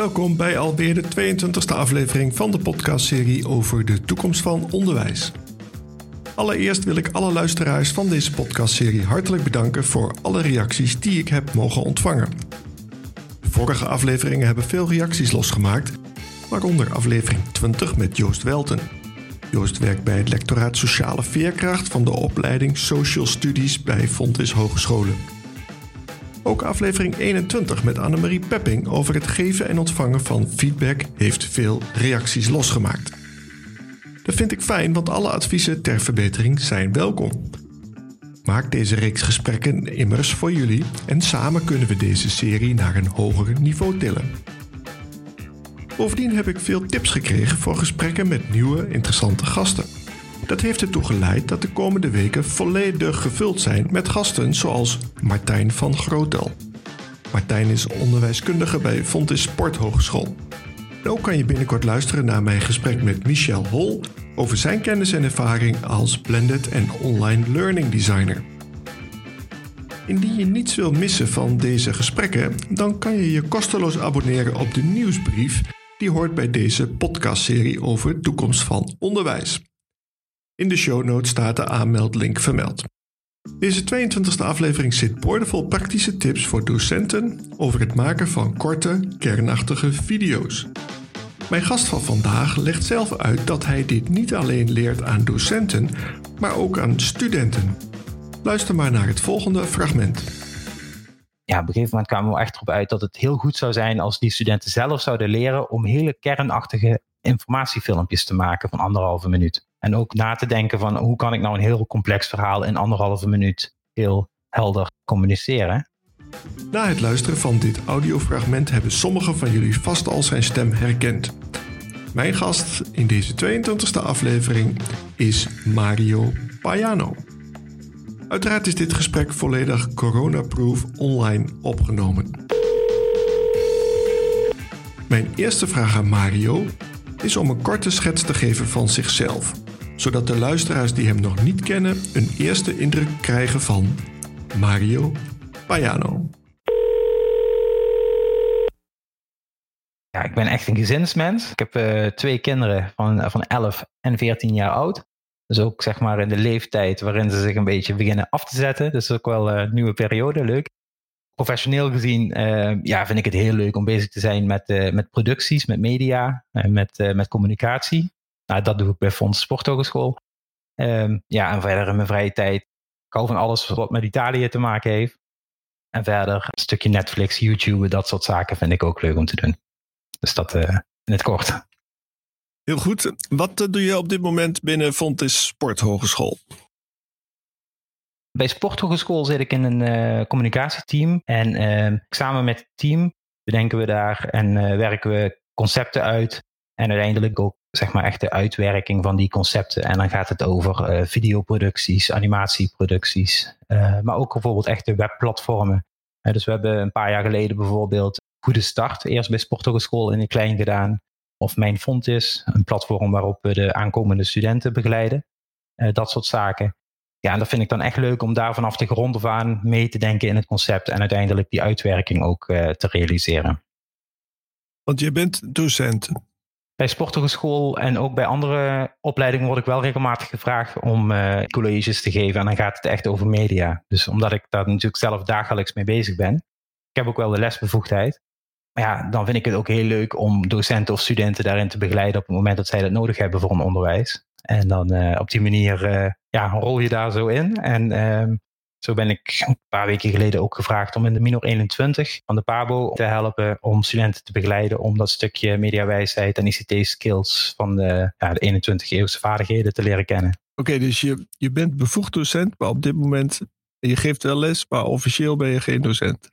Welkom bij alweer de 22e aflevering van de podcastserie over de toekomst van onderwijs. Allereerst wil ik alle luisteraars van deze podcastserie hartelijk bedanken voor alle reacties die ik heb mogen ontvangen. De vorige afleveringen hebben veel reacties losgemaakt, waaronder aflevering 20 met Joost Welten. Joost werkt bij het lectoraat Sociale Veerkracht van de opleiding Social Studies bij Fontys Hogescholen. Ook aflevering 21 met Annemarie Pepping over het geven en ontvangen van feedback heeft veel reacties losgemaakt. Dat vind ik fijn, want alle adviezen ter verbetering zijn welkom. Maak deze reeks gesprekken immers voor jullie en samen kunnen we deze serie naar een hoger niveau tillen. Bovendien heb ik veel tips gekregen voor gesprekken met nieuwe, interessante gasten. Dat heeft ertoe geleid dat de komende weken volledig gevuld zijn met gasten zoals Martijn van Grootel. Martijn is onderwijskundige bij Fontis Sporthogeschool. En ook kan je binnenkort luisteren naar mijn gesprek met Michel Hol over zijn kennis en ervaring als blended en online learning designer. Indien je niets wil missen van deze gesprekken, dan kan je je kosteloos abonneren op de nieuwsbrief die hoort bij deze podcastserie over toekomst van onderwijs. In de show notes staat de aanmeldlink vermeld. Deze 22e aflevering zit boordevol praktische tips voor docenten over het maken van korte, kernachtige video's. Mijn gast van vandaag legt zelf uit dat hij dit niet alleen leert aan docenten, maar ook aan studenten. Luister maar naar het volgende fragment. Ja, op een gegeven moment kwamen we echt erop uit dat het heel goed zou zijn als die studenten zelf zouden leren om hele kernachtige informatiefilmpjes te maken van anderhalve minuut. En ook na te denken van hoe kan ik nou een heel complex verhaal in anderhalve minuut heel helder communiceren. Na het luisteren van dit audiofragment hebben sommigen van jullie vast al zijn stem herkend. Mijn gast in deze 22e aflevering is Mario Paiano. Uiteraard is dit gesprek volledig coronaproof online opgenomen. Mijn eerste vraag aan Mario is om een korte schets te geven van zichzelf, zodat de luisteraars die hem nog niet kennen een eerste indruk krijgen van Mario Paiano. Ja, ik ben echt een gezinsmens. Ik heb uh, twee kinderen van, van 11 en 14 jaar oud. Dus ook zeg maar in de leeftijd waarin ze zich een beetje beginnen af te zetten. Dus ook wel een nieuwe periode, leuk. Professioneel gezien uh, ja, vind ik het heel leuk om bezig te zijn met, uh, met producties, met media en met, met communicatie. Nou, dat doe ik bij Fonds Sporthogeschool. Um, ja, en verder in mijn vrije tijd. Ik hou van alles wat met Italië te maken heeft. En verder een stukje Netflix, YouTube, dat soort zaken vind ik ook leuk om te doen. Dus dat in het kort. Heel goed. Wat doe je op dit moment binnen Fontis Sporthogeschool? Bij Sporthogeschool zit ik in een uh, communicatieteam. En uh, samen met het team bedenken we daar en uh, werken we concepten uit. En uiteindelijk ook zeg maar echt de uitwerking van die concepten. En dan gaat het over videoproducties, animatieproducties. maar ook bijvoorbeeld echte webplatformen. dus we hebben een paar jaar geleden bijvoorbeeld Goede Start eerst bij Sporthogeschool in het klein gedaan. Of Mijn Font is, een platform waarop we de aankomende studenten begeleiden. dat soort zaken ja, dat vind ik dan echt leuk om daar vanaf de grond af aan mee te denken in het concept en uiteindelijk die uitwerking ook uh, te realiseren. Want je bent docent. Bij Sporthogeschool en ook bij andere opleidingen word ik wel regelmatig gevraagd om uh, colleges te geven. En dan gaat het echt over media. Dus omdat ik daar natuurlijk zelf dagelijks mee bezig ben. Ik heb ook wel de lesbevoegdheid. Maar ja, dan vind ik het ook heel leuk om docenten of studenten daarin te begeleiden op het moment dat zij dat nodig hebben voor een onderwijs. En dan uh, op die manier ja, rol je daar zo in. En uh, zo ben ik een paar weken geleden ook gevraagd om in de Minor 21 van de PABO te helpen om studenten te begeleiden om dat stukje mediawijsheid en ICT-skills van de, ja, de 21-eeuwse vaardigheden te leren kennen. Oké, okay, dus je, je bent bevoegd docent, maar op dit moment, je geeft wel les, maar officieel ben je geen docent.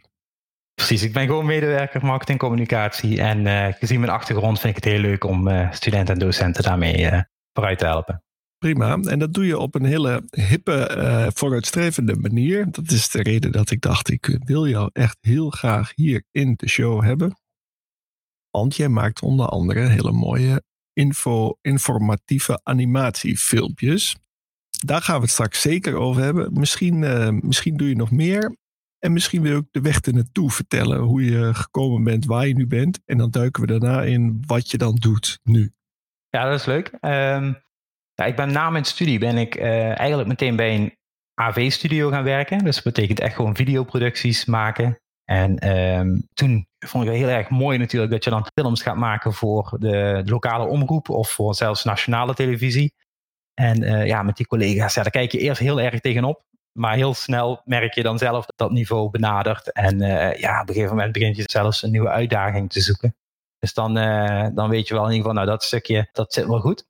Precies, ik ben gewoon medewerker marketing communicatie. En uh, gezien mijn achtergrond vind ik het heel leuk om uh, studenten en docenten daarmee uh, vooruit te helpen. Prima, en dat doe je op een hele hippe, vooruitstrevende manier. Dat is de reden dat ik dacht, ik wil jou echt heel graag hier in de show hebben. Want jij maakt onder andere hele mooie info, informatieve animatiefilmpjes. Daar gaan we het straks zeker over hebben. Misschien, misschien doe je nog meer. En misschien wil ook de weg er naartoe vertellen, hoe je gekomen bent, waar je nu bent. En dan duiken we daarna in wat je dan doet nu. Ja, dat is leuk. Ehm, ja, ik ben na mijn studie ben ik uh, eigenlijk meteen bij een AV-studio gaan werken. Dus dat betekent echt gewoon videoproducties maken. En um, toen vond ik het heel erg mooi natuurlijk dat je dan films gaat maken voor de, de lokale omroep of voor zelfs nationale televisie. En uh, ja, met die collega's, ja, daar kijk je eerst heel erg tegenop. Maar heel snel merk je dan zelf dat dat niveau benadert. En uh, ja, op een gegeven moment begint je zelfs een nieuwe uitdaging te zoeken. Dus dan, dan weet je wel in ieder geval, nou dat stukje, dat zit wel goed.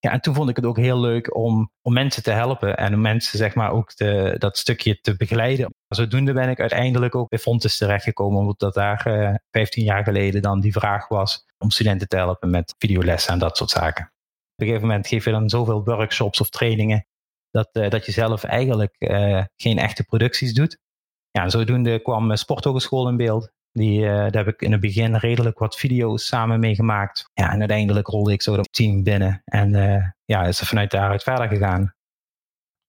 Ja, en toen vond ik het ook heel leuk om, om mensen te helpen en om mensen zeg maar ook te, dat stukje te begeleiden. Zodoende ben ik uiteindelijk ook bij Fontes terechtgekomen, omdat daar uh, 15 jaar geleden dan die vraag was om studenten te helpen met videolessen en dat soort zaken. Op een gegeven moment geef je dan zoveel workshops of trainingen dat, uh, dat je zelf eigenlijk uh, geen echte producties doet. Ja, en zodoende kwam Sporthogeschool in beeld. Die, uh, daar heb ik in het begin redelijk wat video's samen mee gemaakt. Ja, en uiteindelijk rolde ik zo dat team binnen. En uh, ja, is er vanuit daaruit verder gegaan.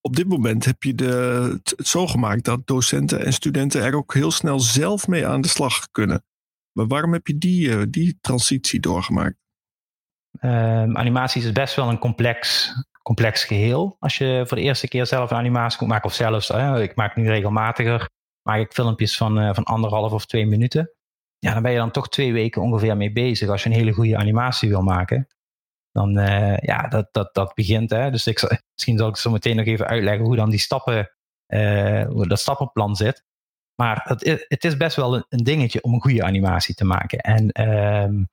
Op dit moment heb je de, het zo gemaakt dat docenten en studenten er ook heel snel zelf mee aan de slag kunnen. Maar waarom heb je die, uh, die transitie doorgemaakt? Um, animatie is best wel een complex, complex geheel. Als je voor de eerste keer zelf een animatie moet maken, of zelfs, ik maak nu regelmatiger maak ik filmpjes van, uh, van anderhalf of twee minuten. Ja, dan ben je dan toch twee weken ongeveer mee bezig. Als je een hele goede animatie wil maken, dan uh, ja, dat, dat, dat begint. Hè. Dus ik, misschien zal ik zo meteen nog even uitleggen hoe dan die stappen, uh, hoe dat stappenplan zit. Maar het, het is best wel een, dingetje om een goede animatie te maken. En um,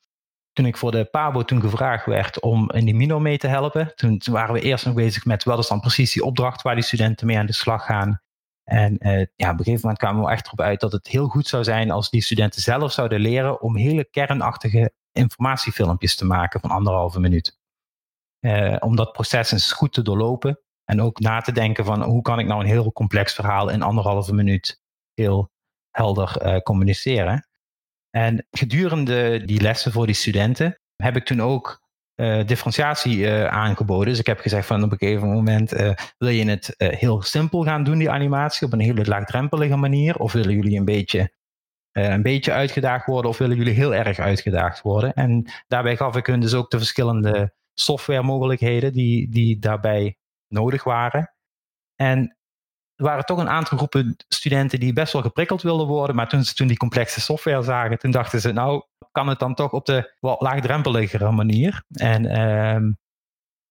toen ik voor de Pabo toen gevraagd werd om in die Mino mee te helpen, toen, toen, waren we eerst nog bezig met wat is dan precies die opdracht waar die studenten mee aan de slag gaan. En uh, ja, op een gegeven moment kwamen we echt erop uit dat het heel goed zou zijn als die studenten zelf zouden leren om hele kernachtige informatiefilmpjes te maken van anderhalve minuut. Uh, om dat proces eens goed te doorlopen en ook na te denken van hoe kan ik nou een heel complex verhaal in anderhalve minuut heel helder uh, communiceren. En gedurende die lessen voor die studenten heb ik toen ook uh, differentiatie uh, aangeboden. Dus ik heb gezegd van op een gegeven moment uh, wil je het heel simpel gaan doen, die animatie, op een hele laagdrempelige manier? Of willen jullie een beetje, een beetje uitgedaagd worden of willen jullie heel erg uitgedaagd worden? En daarbij gaf ik hun dus ook de verschillende software mogelijkheden die, die daarbij nodig waren. En er waren toch een aantal groepen studenten die best wel geprikkeld wilden worden. Maar toen ze toen die complexe software zagen, toen dachten ze, nou, kan het dan toch op de wat laagdrempeligere manier. En, um,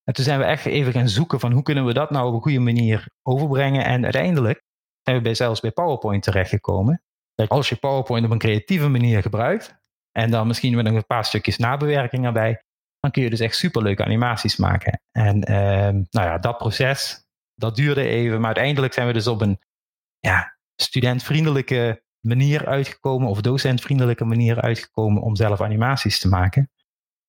en toen zijn we echt even gaan zoeken van hoe kunnen we dat nou op een goede manier overbrengen. En uiteindelijk zijn we bij, zelfs bij PowerPoint terechtgekomen. Als je PowerPoint op een creatieve manier gebruikt, en dan misschien met een paar stukjes nabewerking erbij, dan kun je dus echt superleuke animaties maken. En um, nou ja, dat proces, dat duurde even, maar uiteindelijk zijn we dus op een ja, studentvriendelijke manier uitgekomen, of docentvriendelijke manier uitgekomen om zelf animaties te maken.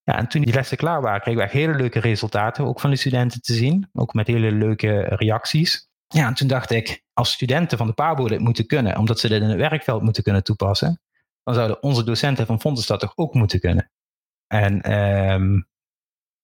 Ja, en toen die lessen klaar waren, kregen we echt hele leuke resultaten, ook van de studenten te zien, ook met hele leuke reacties. Ja, en toen dacht ik, als studenten van de PABO dit moeten kunnen, omdat ze dit in het werkveld moeten kunnen toepassen, dan zouden onze docenten van Fontes dat toch ook moeten kunnen. En um,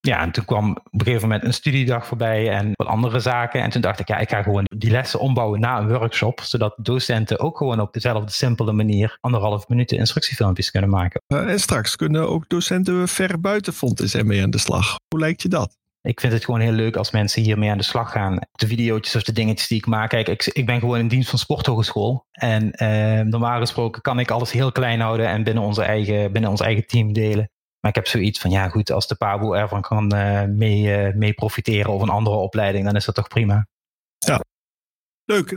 ja, en toen kwam op een gegeven moment een studiedag voorbij en wat andere zaken. En toen dacht ik, ja, ik ga gewoon die lessen ombouwen na een workshop, zodat docenten ook gewoon op dezelfde simpele manier anderhalf minuten instructiefilmpjes kunnen maken. Uh, en straks kunnen ook docenten ver buiten Fontes ermee aan de slag. Hoe lijkt je dat? Ik vind het gewoon heel leuk als mensen hiermee aan de slag gaan. De video's of de dingetjes die ik maak. Kijk, ik, ik ben gewoon in dienst van Sporthogeschool. En eh, normaal gesproken kan ik alles heel klein houden en binnen, onze eigen, binnen ons eigen team delen. Maar ik heb zoiets van, ja goed, als de Pabo ervan kan uh, mee, profiteren of een andere opleiding, dan is dat toch prima. Ja, leuk.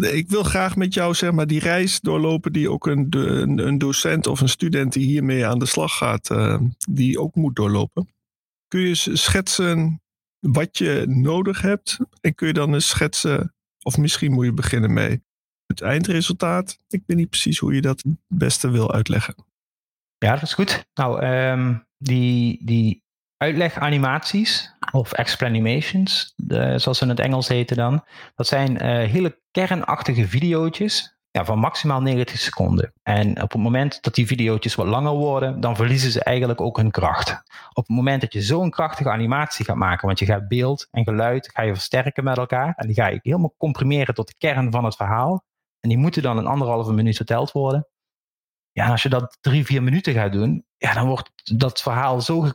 Ik wil graag met jou zeg maar die reis doorlopen die ook een, een, docent of een student die hiermee aan de slag gaat, die ook moet doorlopen. Kun je schetsen wat je nodig hebt en kun je dan eens schetsen, of misschien moet je beginnen mee het eindresultaat. Ik weet niet precies hoe je dat het beste wil uitleggen. Ja, dat is goed. Nou, um, die, die uitleganimaties of explanations, de, zoals ze in het Engels heten dan, dat zijn uh, hele kernachtige video's ja, van maximaal 90 seconden. En op het moment dat die video's wat langer worden, dan verliezen ze eigenlijk ook hun kracht. Op het moment dat je zo'n krachtige animatie gaat maken, want je gaat beeld en geluid ga je versterken met elkaar en die ga je helemaal comprimeren tot de kern van het verhaal, En die moeten dan een anderhalve minuut verteld worden. Ja, als je dat drie, vier minuten gaat doen, ja, dan wordt dat verhaal zo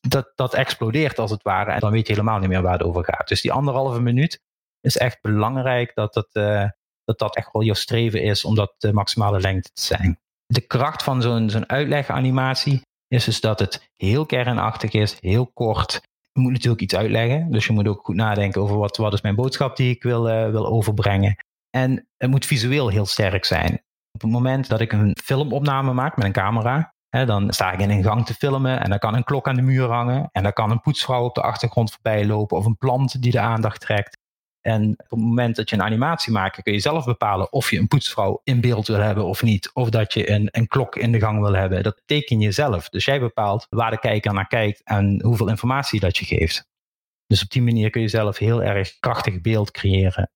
dat, dat explodeert als het ware. En dan weet je helemaal niet meer waar het over gaat. Dus die anderhalve minuut is echt belangrijk dat dat, uh, dat, dat echt wel je streven is om dat de maximale lengte te zijn. De kracht van zo'n zo'n uitleganimatie is dus dat het heel kernachtig is, heel kort. Je moet natuurlijk iets uitleggen, dus je moet ook goed nadenken over wat, wat is mijn boodschap die ik wil, uh, wil overbrengen. En het moet visueel heel sterk zijn. Op het moment dat ik een filmopname maak met een camera, hè, dan sta ik in een gang te filmen en dan kan een klok aan de muur hangen en dan kan een poetsvrouw op de achtergrond voorbij lopen of een plant die de aandacht trekt. En op het moment dat je een animatie maakt, kun je zelf bepalen of je een poetsvrouw in beeld wil hebben of niet. Of dat je een, een klok in de gang wil hebben. Dat teken je zelf. Dus jij bepaalt waar de kijker naar kijkt en hoeveel informatie dat je geeft. Dus op die manier kun je zelf heel erg krachtig beeld creëren.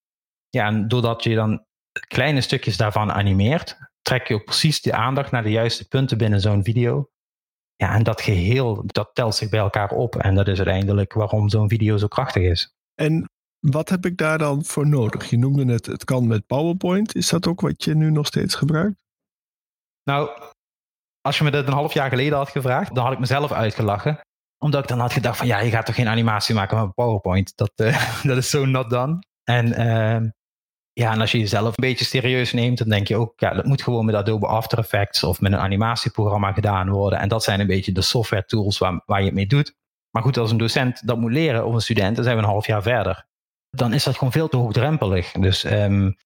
Ja, en doordat je dan kleine stukjes daarvan animeert, trek je ook precies de aandacht naar de juiste punten binnen zo'n video. Ja, en dat geheel, dat telt zich bij elkaar op. En dat is uiteindelijk waarom zo'n video zo krachtig is. En wat heb ik daar dan voor nodig? Je noemde het, het kan met PowerPoint. Is dat ook wat je nu nog steeds gebruikt? Nou, als je me dat een half jaar geleden had gevraagd, dan had ik mezelf uitgelachen. Omdat ik dan had gedacht van ja, je gaat toch geen animatie maken met PowerPoint. Dat, uh, dat is zo not done. En uh, ja, en als je jezelf een beetje serieus neemt, dan denk je ook, ja, dat moet gewoon met Adobe After Effects of met een animatieprogramma gedaan worden. En dat zijn een beetje de software tools waar, waar je het mee doet. Maar goed, als een docent dat moet leren of een student, dan zijn we een half jaar verder dan is dat gewoon veel te hoogdrempelig. Dus um,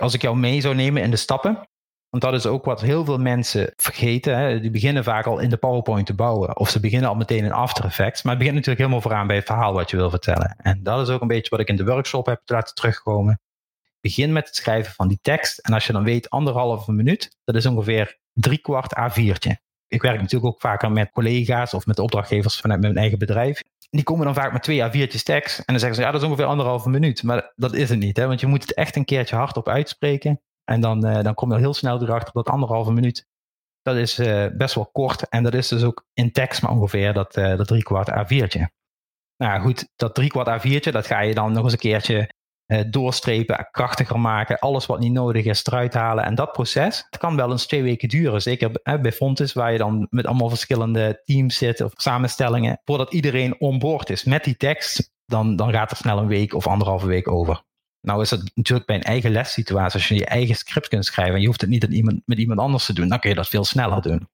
als ik jou mee zou nemen in de stappen, want dat is ook wat heel veel mensen vergeten. Hè. Die beginnen vaak al in de PowerPoint te bouwen. Of ze beginnen al meteen in After Effects. Maar het begint natuurlijk helemaal vooraan bij het verhaal wat je wil vertellen. En dat is ook een beetje wat ik in de workshop heb laten terugkomen. Begin met het schrijven van die tekst. En als je dan weet anderhalve minuut, dat is ongeveer drie kwart A4'tje. Ik werk natuurlijk ook vaker met collega's of met opdrachtgevers vanuit mijn eigen bedrijf die komen dan vaak met twee A4'tjes tekst. En dan zeggen ze, ja, dat is ongeveer anderhalve minuut. Maar dat is het niet, hè? want je moet het echt een keertje hardop uitspreken. En dan, uh, dan kom je heel snel erachter dat anderhalve minuut, dat is uh, best wel kort. En dat is dus ook in tekst maar ongeveer dat, uh, dat driekwart A4'tje. Nou goed, dat driekwart A4'tje, dat ga je dan nog eens een keertje doorstrepen, krachtiger maken, alles wat niet nodig is eruit halen. En dat proces, kan wel eens twee weken duren. Zeker bij Fontis, waar je dan met allemaal verschillende teams zit of samenstellingen. Voordat iedereen onboord is met die tekst, dan, dan gaat er snel een week of anderhalve week over. Nou is het natuurlijk bij een eigen lessituatie, als je je eigen script kunt schrijven en je hoeft het niet iemand, met iemand anders te doen, dan kun je dat veel sneller doen.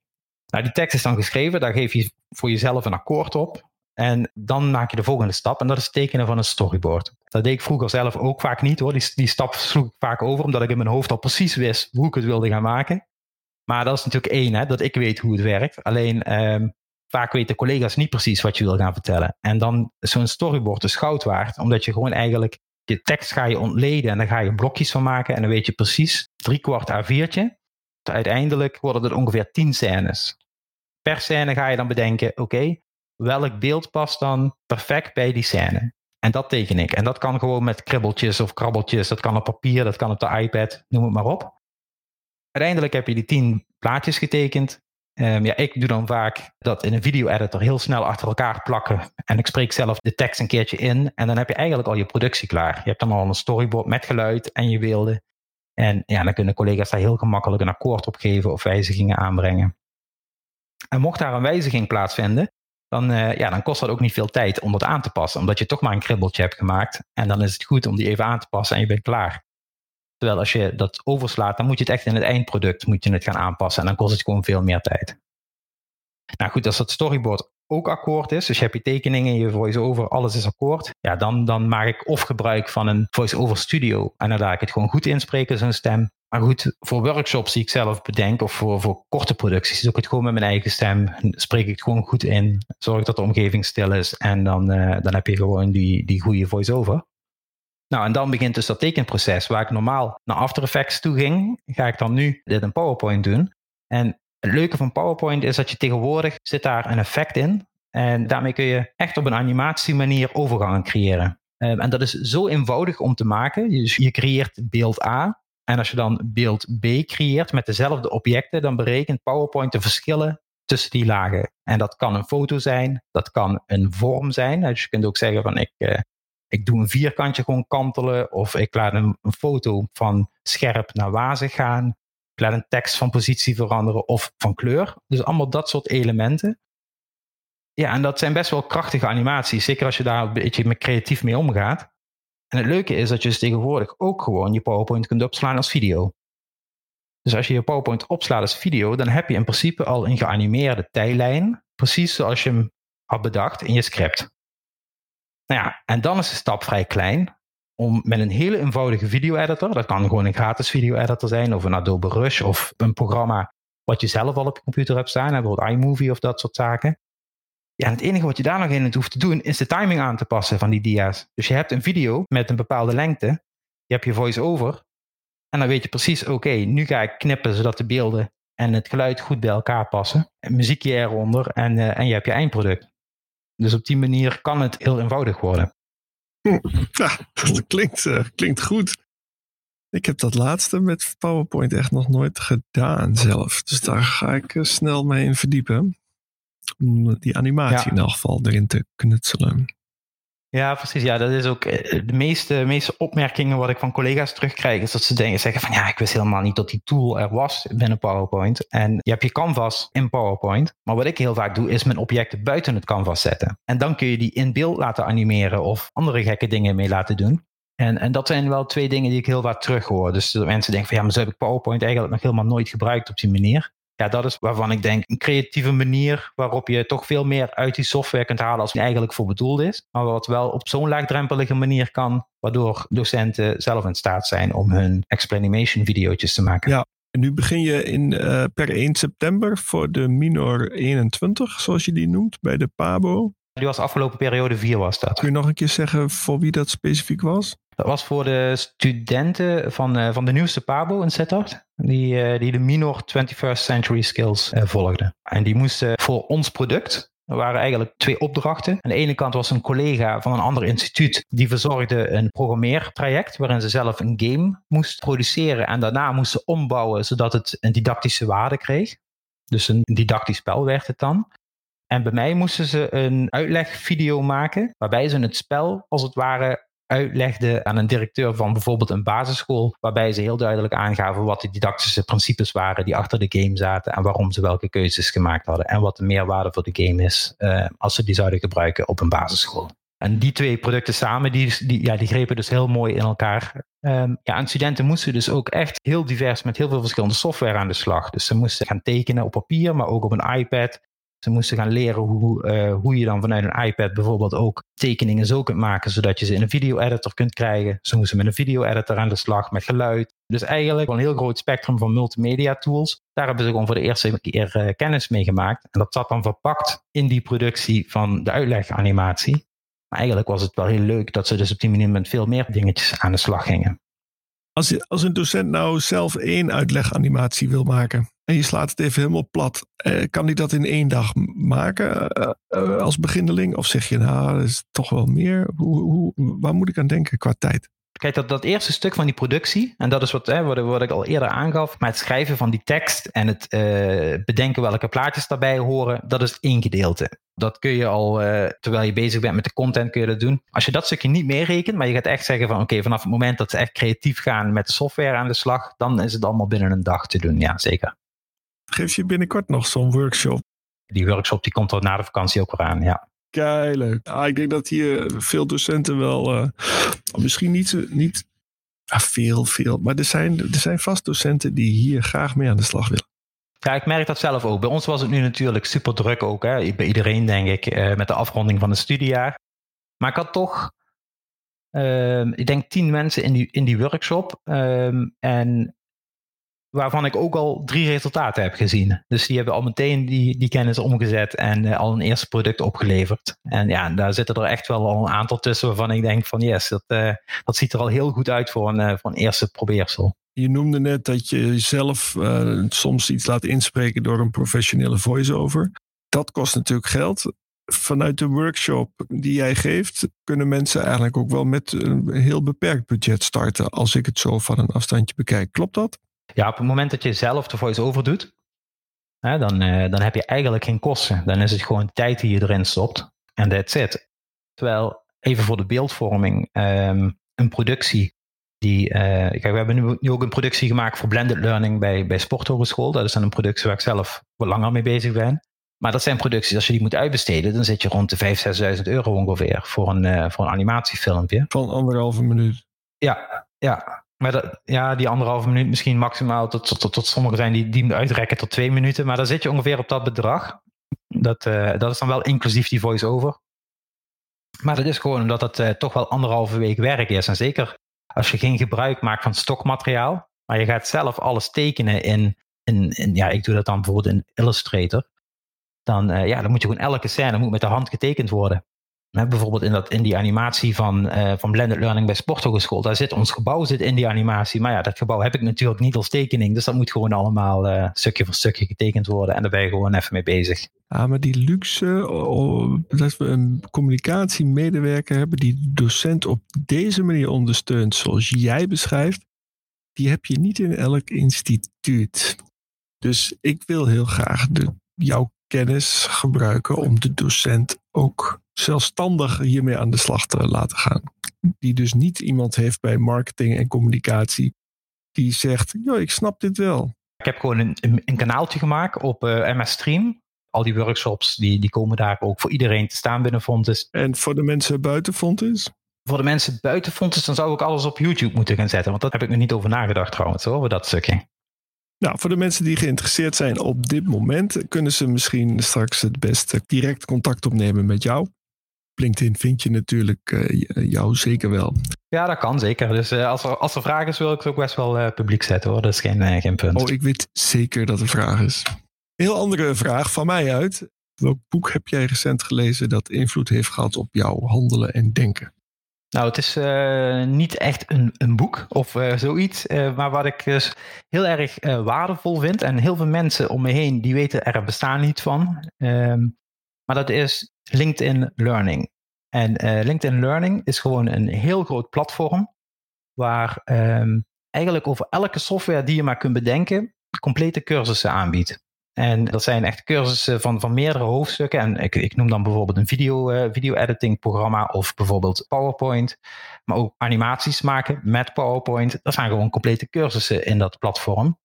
Nou, die tekst is dan geschreven, daar geef je voor jezelf een akkoord op. En dan maak je de volgende stap en dat is tekenen van een storyboard. Dat deed ik vroeger zelf ook vaak niet hoor. Die, die stap sloeg ik vaak over omdat ik in mijn hoofd al precies wist hoe ik het wilde gaan maken. Maar dat is natuurlijk één, hè, dat ik weet hoe het werkt. Alleen ehm, vaak weten collega's niet precies wat je wil gaan vertellen. En dan is zo'n storyboard dus goud waard, omdat je gewoon eigenlijk je tekst ga je ontleden en dan ga je blokjes van maken en dan weet je precies drie kwart A4'tje. Uiteindelijk worden het ongeveer tien scènes. Per scène ga je dan bedenken, oké, welk beeld past dan perfect bij die scène. En dat teken ik. En dat kan gewoon met kribbeltjes of krabbeltjes. Dat kan op papier, dat kan op de iPad, noem het maar op. Uiteindelijk heb je die tien plaatjes getekend. Um, ja, ik doe dan vaak dat in een video-editor heel snel achter elkaar plakken. En ik spreek zelf de tekst een keertje in. En dan heb je eigenlijk al je productie klaar. Je hebt dan al een storyboard met geluid en je beelden. En ja, dan kunnen collega's daar heel gemakkelijk een akkoord op geven of wijzigingen aanbrengen. En mocht daar een wijziging plaatsvinden, dan, uh, ja, dan kost dat ook niet veel tijd om dat aan te passen. Omdat je toch maar een kribbeltje hebt gemaakt. En dan is het goed om die even aan te passen en je bent klaar. Terwijl als je dat overslaat, dan moet je het echt in het eindproduct moet je het gaan aanpassen. En dan kost het gewoon veel meer tijd. Nou goed, als dat storyboard ook akkoord is, dus je hebt je tekeningen, je voice-over, alles is akkoord. Ja, dan, dan maak ik of gebruik van een voice-over studio. En dan laat ik het gewoon goed inspreken, zo'n stem. Maar goed, voor workshops die ik zelf bedenk of voor, voor korte producties, doe ik het gewoon met mijn eigen stem. Spreek ik het gewoon goed in. Zorg dat de omgeving stil is. En dan, uh, dan heb je gewoon die, die goede voice-over. Nou, en dan begint dus dat tekenproces. Waar ik normaal naar After Effects toe ging, ga ik dan nu dit in PowerPoint doen. En het leuke van PowerPoint is dat je tegenwoordig zit daar een effect in. En daarmee kun je echt op een animatiemanier overgangen creëren. Um, en dat is zo eenvoudig om te maken. Dus je creëert beeld A. En als je dan beeld B creëert met dezelfde objecten, dan berekent PowerPoint de verschillen tussen die lagen. En dat kan een foto zijn, dat kan een vorm zijn. Dus je kunt ook zeggen van ik, uh, ik doe een vierkantje gewoon kantelen. Of ik laat een, een foto van scherp naar wazig gaan. Ik laat een tekst van positie veranderen of van kleur. Dus allemaal dat soort elementen. Ja, en dat zijn best wel krachtige animaties. Zeker als je daar een beetje creatief mee omgaat. En het leuke is dat je dus tegenwoordig ook gewoon je PowerPoint kunt opslaan als video. Dus als je je PowerPoint opslaat als video, dan heb je in principe al een geanimeerde tijdlijn. Precies zoals je hem had bedacht in je script. Nou ja, en dan is de stap vrij klein om met een hele eenvoudige video-editor, dat kan gewoon een gratis video-editor zijn, of een Adobe Rush, of een programma wat je zelf al op je computer hebt staan, bijvoorbeeld iMovie of dat soort zaken. Ja, en het enige wat je daar nog in hoeft te doen, is de timing aan te passen van die dia's. Dus je hebt een video met een bepaalde lengte, je hebt je voice-over, en dan weet je precies, oké, nu ga ik knippen zodat de beelden en het geluid goed bij elkaar passen. En muziekje eronder en, uh, en je hebt je eindproduct. Dus op die manier kan het heel eenvoudig worden. Ja, dat klinkt, uh, klinkt goed. Ik heb dat laatste met PowerPoint echt nog nooit gedaan zelf. Dus daar ga ik uh, snel mee in verdiepen. Om die animatie ja. in elk geval erin te knutselen. Ja, precies. Ja, dat is ook eh, de meeste, meeste opmerkingen wat ik van collega's terugkrijg, is dat ze denken, zeggen van ja, ik wist helemaal niet dat die tool er was binnen PowerPoint. En je hebt je canvas in PowerPoint. Maar wat ik heel vaak doe, is mijn objecten buiten het canvas zetten. En dan kun je die in beeld laten animeren of andere gekke dingen mee laten doen. En, en dat zijn wel twee dingen die ik heel vaak terughoor. Dus mensen denken van ja, maar zo heb ik PowerPoint eigenlijk nog helemaal nooit gebruikt op die manier ja, dat is waarvan ik denk een creatieve manier waarop je toch veel meer uit die software kunt halen als die eigenlijk voor bedoeld is. Maar wat wel op zo'n laagdrempelige manier kan, waardoor docenten zelf in staat zijn om hun explanation video's te maken. Ja, en nu begin je in, uh, per 1 september voor de Minor 21, zoals je die noemt, bij de PABO. Die was afgelopen periode 4 was dat. Kun je nog een keer zeggen voor wie dat specifiek was? Dat was voor de studenten van, uh, van de nieuwste PABO in Sittard. Die, uh, die de Minor 21st Century Skills uh, volgden. En die moesten voor ons product. Er waren eigenlijk twee opdrachten. Aan de ene kant was een collega van een ander instituut. Die verzorgde een programmeertraject. Waarin ze zelf een game moest produceren. En daarna moesten ombouwen zodat het een didactische waarde kreeg. Dus een didactisch spel werd het dan. En bij mij moesten ze een uitlegvideo maken. Waarbij ze het spel als het ware uitlegde aan een directeur van bijvoorbeeld een basisschool, waarbij ze heel duidelijk aangaven wat de didactische principes waren die achter de game zaten en waarom ze welke keuzes gemaakt hadden en wat de meerwaarde voor de game is uh, als ze die zouden gebruiken op een basisschool. En die twee producten samen, die, die, ja, die grepen dus heel mooi in elkaar. Um, ja, en studenten moesten dus ook echt heel divers met heel veel verschillende software aan de slag. Dus ze moesten gaan tekenen op papier, maar ook op een iPad. Ze moesten gaan leren hoe, uh, hoe je dan vanuit een iPad bijvoorbeeld ook tekeningen zo kunt maken, zodat je ze in een video-editor kunt krijgen. Ze moesten met een video-editor aan de slag, met geluid. Dus eigenlijk een heel groot spectrum van multimedia tools. Daar hebben ze gewoon voor de eerste keer uh, kennis mee gemaakt. En dat zat dan verpakt in die productie van de uitleganimatie. Maar eigenlijk was het wel heel leuk dat ze dus op die manier met veel meer dingetjes aan de slag gingen. Als, als een docent nou zelf één uitleganimatie wil maken en je slaat het even helemaal plat, eh, kan hij dat in één dag maken uh, uh, als beginneling? Of zeg je nou, dat is toch wel meer? Hoe, hoe, waar moet ik aan denken qua tijd? Kijk, dat, dat eerste stuk van die productie, en dat is wat, hè, wat, ik al eerder aangaf, maar het schrijven van die tekst en het bedenken welke plaatjes daarbij horen, dat is één gedeelte. Dat kun je al, terwijl je bezig bent met de content, kun je dat doen. Als je dat stukje niet meerekent, maar je gaat echt zeggen van oké, vanaf het moment dat ze echt creatief gaan met de software aan de slag, dan is het allemaal binnen een dag te doen, ja zeker. Geef je binnenkort nog zo'n workshop? Die workshop die komt er na de vakantie ook weer aan, ja. Keileuk. Ah, ik denk dat hier veel docenten wel, uh, misschien niet, niet ah, veel, veel, maar er zijn, er zijn vast docenten die hier graag mee aan de slag willen. Ja, ik merk dat zelf ook. Bij ons was het nu natuurlijk super druk ook. Hè? Bij iedereen, denk ik, uh, met de afronding van het studiejaar. Maar ik had toch, uh, ik denk, tien mensen in die, in die workshop. Um, en waarvan ik ook al drie resultaten heb gezien. Dus die hebben al meteen die, die kennis omgezet en uh, al een eerste product opgeleverd. En ja, daar zitten er echt wel al een aantal tussen waarvan ik denk van yes, dat, uh, dat ziet er al heel goed uit voor een, uh, voor een eerste probeersel. Je noemde net dat je zelf soms iets laat inspreken door een professionele voice-over. Dat kost natuurlijk geld. Vanuit de workshop die jij geeft, kunnen mensen eigenlijk ook wel met een heel beperkt budget starten. Als ik het zo van een afstandje bekijk. Klopt dat? Ja, op het moment dat je zelf de voice-over doet, hè, dan, uh, dan heb je eigenlijk geen kosten. Dan is het gewoon tijd die je erin stopt en that's it. Terwijl even voor de beeldvorming, ehm, een productie die, uh, kijk, we hebben nu, nu, ook een productie gemaakt voor blended learning bij, bij Sporthogeschool. Dat is dan een productie waar ik zelf wat langer mee bezig ben. Maar dat zijn producties, als je die moet uitbesteden, dan zit je rond de 5.000, 6.000 euro ongeveer voor een, uh, voor een animatiefilmpje. Van anderhalve minuut. Ja, ja. Maar dat, ja, die anderhalve minuut misschien maximaal tot, tot, tot, sommigen zijn die, die uitrekken tot twee minuten. Maar dan zit je ongeveer op dat bedrag. Dat, uh, dat is dan wel inclusief die voice-over. Maar dat is gewoon omdat het uh, toch wel anderhalve week werk is. En zeker als je geen gebruik maakt van stokmateriaal, maar je gaat zelf alles tekenen in, in, ja, ik doe dat dan bijvoorbeeld in Illustrator, dan, uh, ja, dan moet je gewoon elke scène moet met de hand getekend worden. Hè, bijvoorbeeld in, dat, in die animatie van, uh, van Blended Learning bij Sporthogeschool, daar zit ons gebouw zit in die animatie. Maar ja, dat gebouw heb ik natuurlijk niet als tekening, dus dat moet gewoon allemaal uh, stukje voor stukje getekend worden en daar ben je gewoon even mee bezig. Ah, maar die luxe, dat we een communicatiemedewerker hebben die docent op deze manier ondersteunt, zoals jij beschrijft, die heb je niet in elk instituut. Dus ik wil heel graag de, jouw kennis gebruiken om de docent ook zelfstandig hiermee aan de slag te laten gaan. Die dus niet iemand heeft bij marketing en communicatie die zegt, joh, ik snap dit wel. Ik heb gewoon een, een, een kanaaltje gemaakt op uh, MS Stream al die workshops die, die komen daar ook voor iedereen te staan binnen Fontes. En voor de mensen buiten Fontes? Voor de mensen buiten Fontes, dan zou ik alles op YouTube moeten gaan zetten. Want dat heb ik nog niet over nagedacht trouwens, over dat stukje. Nou, voor de mensen die geïnteresseerd zijn op dit moment, kunnen ze misschien straks het beste direct contact opnemen met jou. LinkedIn vind je natuurlijk uh, jou zeker wel. Ja, dat kan zeker. Dus uh, als, er, als er vraag is, wil ik het ook best wel uh, publiek zetten hoor. Dat is geen, geen punt. Oh, ik weet zeker dat er vraag is. Heel andere vraag van mij uit. Welk boek heb jij recent gelezen dat invloed heeft gehad op jouw handelen en denken? Nou, het is uh, niet echt een, een boek of uh, zoiets. Uh, maar wat ik dus heel erg waardevol vind. En heel veel mensen om me heen die weten er bestaan niet van. Um, maar dat is LinkedIn Learning. En LinkedIn Learning is gewoon een heel groot platform. Waar um, eigenlijk over elke software die je maar kunt bedenken, complete cursussen aanbiedt. En dat zijn echt cursussen van, van meerdere hoofdstukken. En ik, ik noem dan bijvoorbeeld een video, uh, video editing programma of bijvoorbeeld PowerPoint. Maar ook animaties maken met PowerPoint. Dat zijn gewoon complete cursussen in dat platform.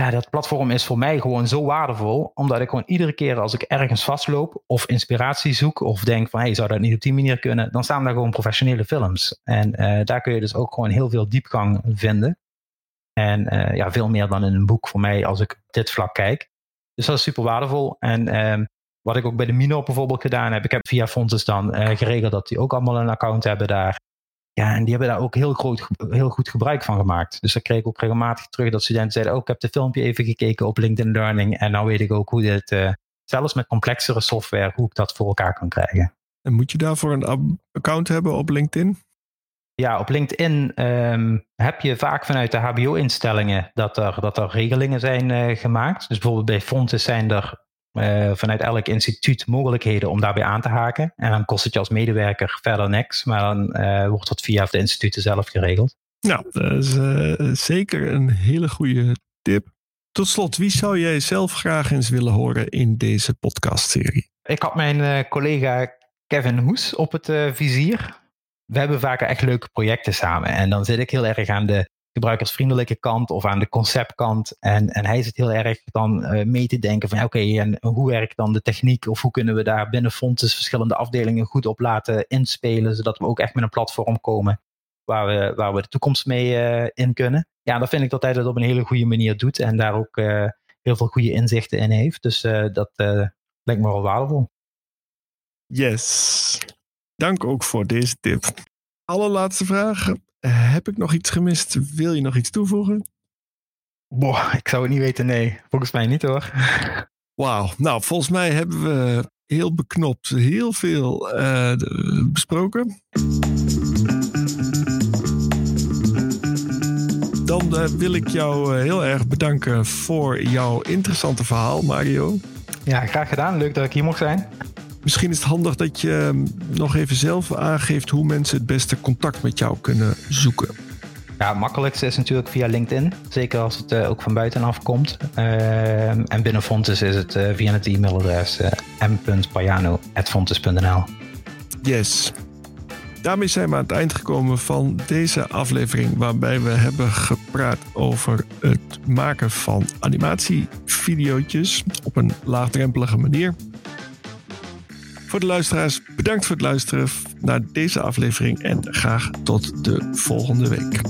Ja, dat platform is voor mij gewoon zo waardevol. Omdat ik gewoon iedere keer als ik ergens vastloop of inspiratie zoek. Of denk van, hey, zou dat niet op die manier kunnen? Dan staan daar gewoon professionele films. En uh, daar kun je dus ook gewoon heel veel diepgang vinden. En uh, ja, veel meer dan in een boek voor mij als ik dit vlak kijk. Dus dat is super waardevol. En um, wat ik ook bij de Mino bijvoorbeeld gedaan heb, ik heb via Fontes dan uh, geregeld dat die ook allemaal een account hebben daar. Ja, en die hebben daar ook heel, groot, heel goed gebruik van gemaakt. Dus daar kreeg ik ook regelmatig terug dat studenten zeiden, oh, ik heb de filmpje even gekeken op LinkedIn Learning en nou weet ik ook hoe dit, uh, zelfs met complexere software, hoe ik dat voor elkaar kan krijgen. En moet je daarvoor een account hebben op LinkedIn? Ja, op LinkedIn um, heb je vaak vanuit de HBO-instellingen dat er, dat er regelingen zijn uh, gemaakt. Dus bijvoorbeeld bij Fontes zijn er uh, vanuit elk instituut mogelijkheden om daarbij aan te haken. En dan kost het je als medewerker verder niks, maar dan uh, wordt dat via de instituten zelf geregeld. Nou, dat is zeker een hele goede tip. Tot slot, wie zou jij zelf graag eens willen horen in deze podcastserie? Ik had mijn collega Kevin Hoes op het vizier we hebben vaak echt leuke projecten samen. En dan zit ik heel erg aan de gebruikersvriendelijke kant of aan de conceptkant. En, en hij zit heel erg dan uh, mee te denken van oké, en hoe werkt dan de techniek? Of hoe kunnen we daar binnen Fontes verschillende afdelingen goed op laten inspelen, zodat we ook echt met een platform komen waar we, waar we de toekomst mee uh, in kunnen. Ja, dan vind ik dat hij dat op een hele goede manier doet en daar ook uh, heel veel goede inzichten in heeft. Dus dat lijkt me wel waardevol. Yes. Dank ook voor deze tip. Allerlaatste vraag. Heb ik nog iets gemist? Wil je nog iets toevoegen? Boah, ik zou het niet weten, nee. Volgens mij niet hoor. Wauw. Nou, volgens mij hebben we heel beknopt heel veel uh, besproken. Dan uh, wil ik jou uh, heel erg bedanken voor jouw interessante verhaal, Mario. Ja, graag gedaan. Leuk dat ik hier mocht zijn. Misschien is het handig dat je ehm, nog even zelf aangeeft hoe mensen het beste contact met jou kunnen zoeken. Ja, het makkelijkste is natuurlijk via LinkedIn. Zeker als het uh, ook van buitenaf komt. Uh, en binnen Fontes is het uh, via het e-mailadres m.payano.fontes.nl. Yes. Daarmee zijn we aan het eind gekomen van deze aflevering, waarbij we hebben gepraat over het maken van animatievideootjes op een laagdrempelige manier. Voor de luisteraars, bedankt voor het luisteren naar deze aflevering en graag tot de volgende week.